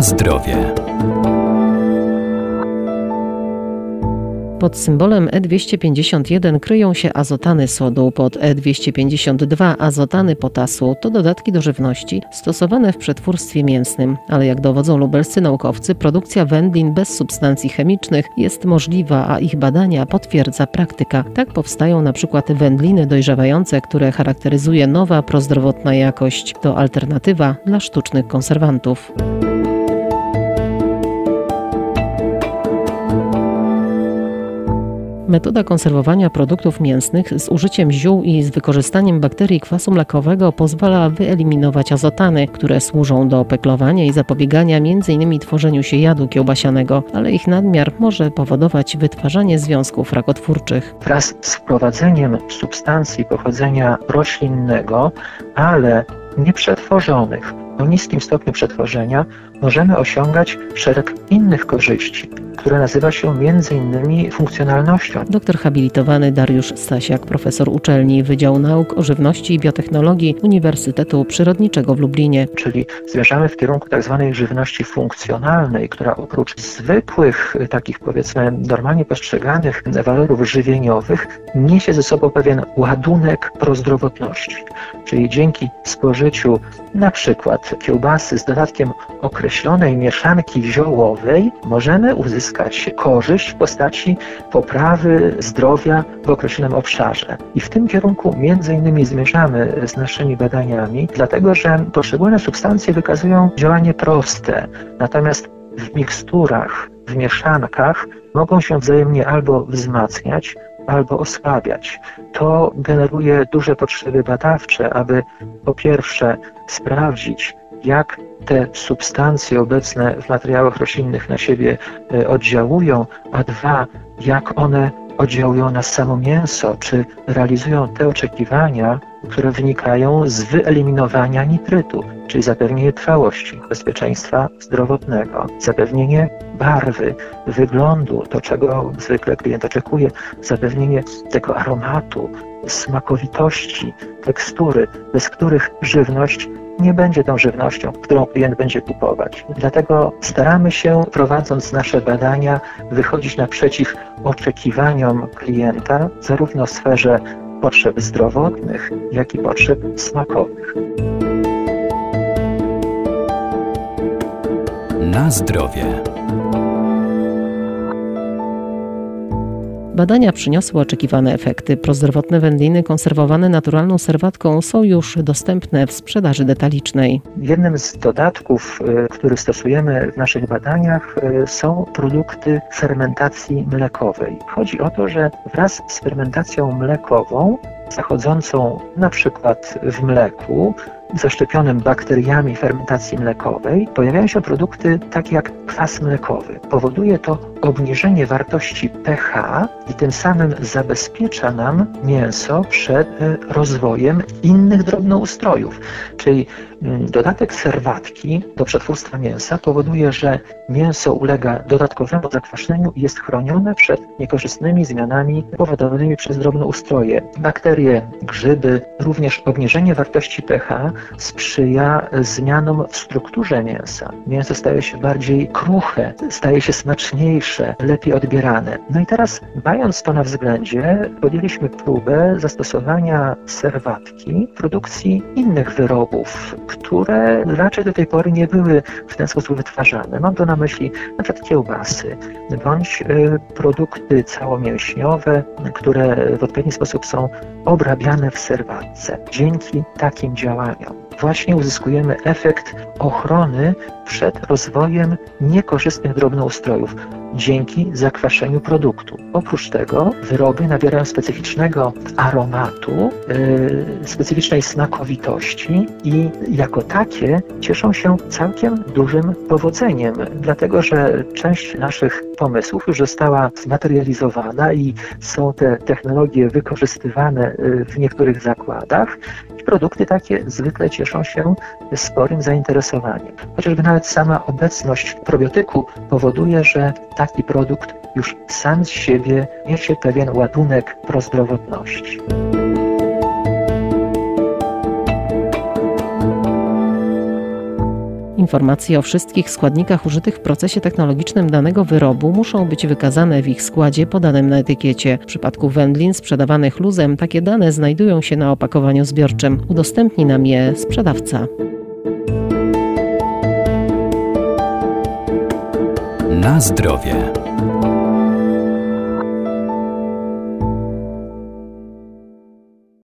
Zdrowie. Pod symbolem E251 kryją się azotany sodu, pod E252 azotany potasu. To dodatki do żywności stosowane w przetwórstwie mięsnym, ale jak dowodzą lubelscy naukowcy, produkcja wędlin bez substancji chemicznych jest możliwa, a ich badania potwierdza praktyka. Tak powstają na przykład wędliny dojrzewające, które charakteryzuje nowa prozdrowotna jakość. To alternatywa dla sztucznych konserwantów. Metoda konserwowania produktów mięsnych z użyciem ziół i z wykorzystaniem bakterii kwasu mlekowego pozwala wyeliminować azotany, które służą do peklowania i zapobiegania m.in. tworzeniu się jadu kiełbasianego, ale ich nadmiar może powodować wytwarzanie związków rakotwórczych. Wraz z wprowadzeniem substancji pochodzenia roślinnego, ale nieprzetworzonych, o niskim stopniu przetworzenia możemy osiągać szereg innych korzyści, które nazywa się między innymi funkcjonalnością. Doktor habilitowany Dariusz Stasiak, profesor uczelni Wydziału Nauk o Żywności i Biotechnologii Uniwersytetu Przyrodniczego w Lublinie. Czyli zmierzamy w kierunku tak zwanej żywności funkcjonalnej, która oprócz zwykłych, takich powiedzmy normalnie postrzeganych walorów żywieniowych, niesie ze sobą pewien ładunek prozdrowotności. Czyli dzięki spożyciu na przykład kiełbasy z dodatkiem określonej mieszanki ziołowej możemy uzyskać korzyść w postaci poprawy zdrowia w określonym obszarze. I w tym kierunku między innymi zmierzamy z naszymi badaniami, dlatego że poszczególne substancje wykazują działanie proste, natomiast w miksturach, w mieszankach mogą się wzajemnie albo wzmacniać, albo osłabiać. To generuje duże potrzeby badawcze, aby po pierwsze sprawdzić, jak te substancje obecne w materiałach roślinnych na siebie e, oddziałują, a dwa, jak one oddziałują na samo mięso, czy realizują te oczekiwania, które wynikają z wyeliminowania nitrytu, czyli zapewnienie trwałości, bezpieczeństwa zdrowotnego, zapewnienie barwy, wyglądu, to czego zwykle klient oczekuje, zapewnienie tego aromatu, smakowitości, tekstury, bez których żywność nie będzie tą żywnością, którą klient będzie kupować. Dlatego staramy się, prowadząc nasze badania, wychodzić naprzeciw oczekiwaniom klienta, zarówno w sferze potrzeb zdrowotnych, jak i potrzeb smakowych. Na zdrowie. Badania przyniosły oczekiwane efekty. Prozdrowotne wędliny konserwowane naturalną serwatką są już dostępne w sprzedaży detalicznej. Jednym z dodatków, y, który stosujemy w naszych badaniach, y, są produkty fermentacji mlekowej. Chodzi o to, że wraz z fermentacją mlekową zachodzącą na przykład w mleku, zaszczepionym bakteriami fermentacji mlekowej, pojawiają się produkty takie jak kwas mlekowy. Powoduje to obniżenie wartości pH i tym samym zabezpiecza nam mięso przed e, rozwojem innych drobnoustrojów. Czyli mm, dodatek serwatki do przetwórstwa mięsa powoduje, że mięso ulega dodatkowemu zakwaszeniu i jest chronione przed niekorzystnymi zmianami powodowanymi przez drobnoustroje. Bakterie, grzyby, również obniżenie wartości pH sprzyja zmianom w strukturze mięsa. Mięso staje się bardziej kruche, staje się smaczniejsze, lepiej odbierane. No i teraz, mając to na względzie, podjęliśmy próbę zastosowania serwatki w produkcji innych wyrobów, które raczej do tej pory nie były w ten sposób wytwarzane. Mam tu na myśli przykład kiełbasy, bądź y, produkty całomięśniowe, które w odpowiedni sposób są obrabiane w serwatce. Dzięki takim działaniom właśnie uzyskujemy efekt ochrony przed rozwojem niekorzystnych drobnoustrojów dzięki zakwaszeniu produktu. Oprócz tego wyroby nabierają specyficznego aromatu, yy, specyficznej smakowitości i jako takie cieszą się całkiem dużym powodzeniem, dlatego że część naszych pomysłów już została zmaterializowana i są te technologie wykorzystywane y, w niektórych zakładach produkty takie zwykle cieszą się sporym zainteresowaniem. Chociażby nawet sama obecność probiotyku powoduje, że taki produkt już sam z siebie niesie pewien ładunek prozdrowotności. Informacje o wszystkich składnikach użytych w procesie technologicznym danego wyrobu muszą być wykazane w ich składzie podanym na etykiecie. W przypadku wędlin sprzedawanych luzem takie dane znajdują się na opakowaniu zbiorczym. Udostępni nam je sprzedawca. Na zdrowie.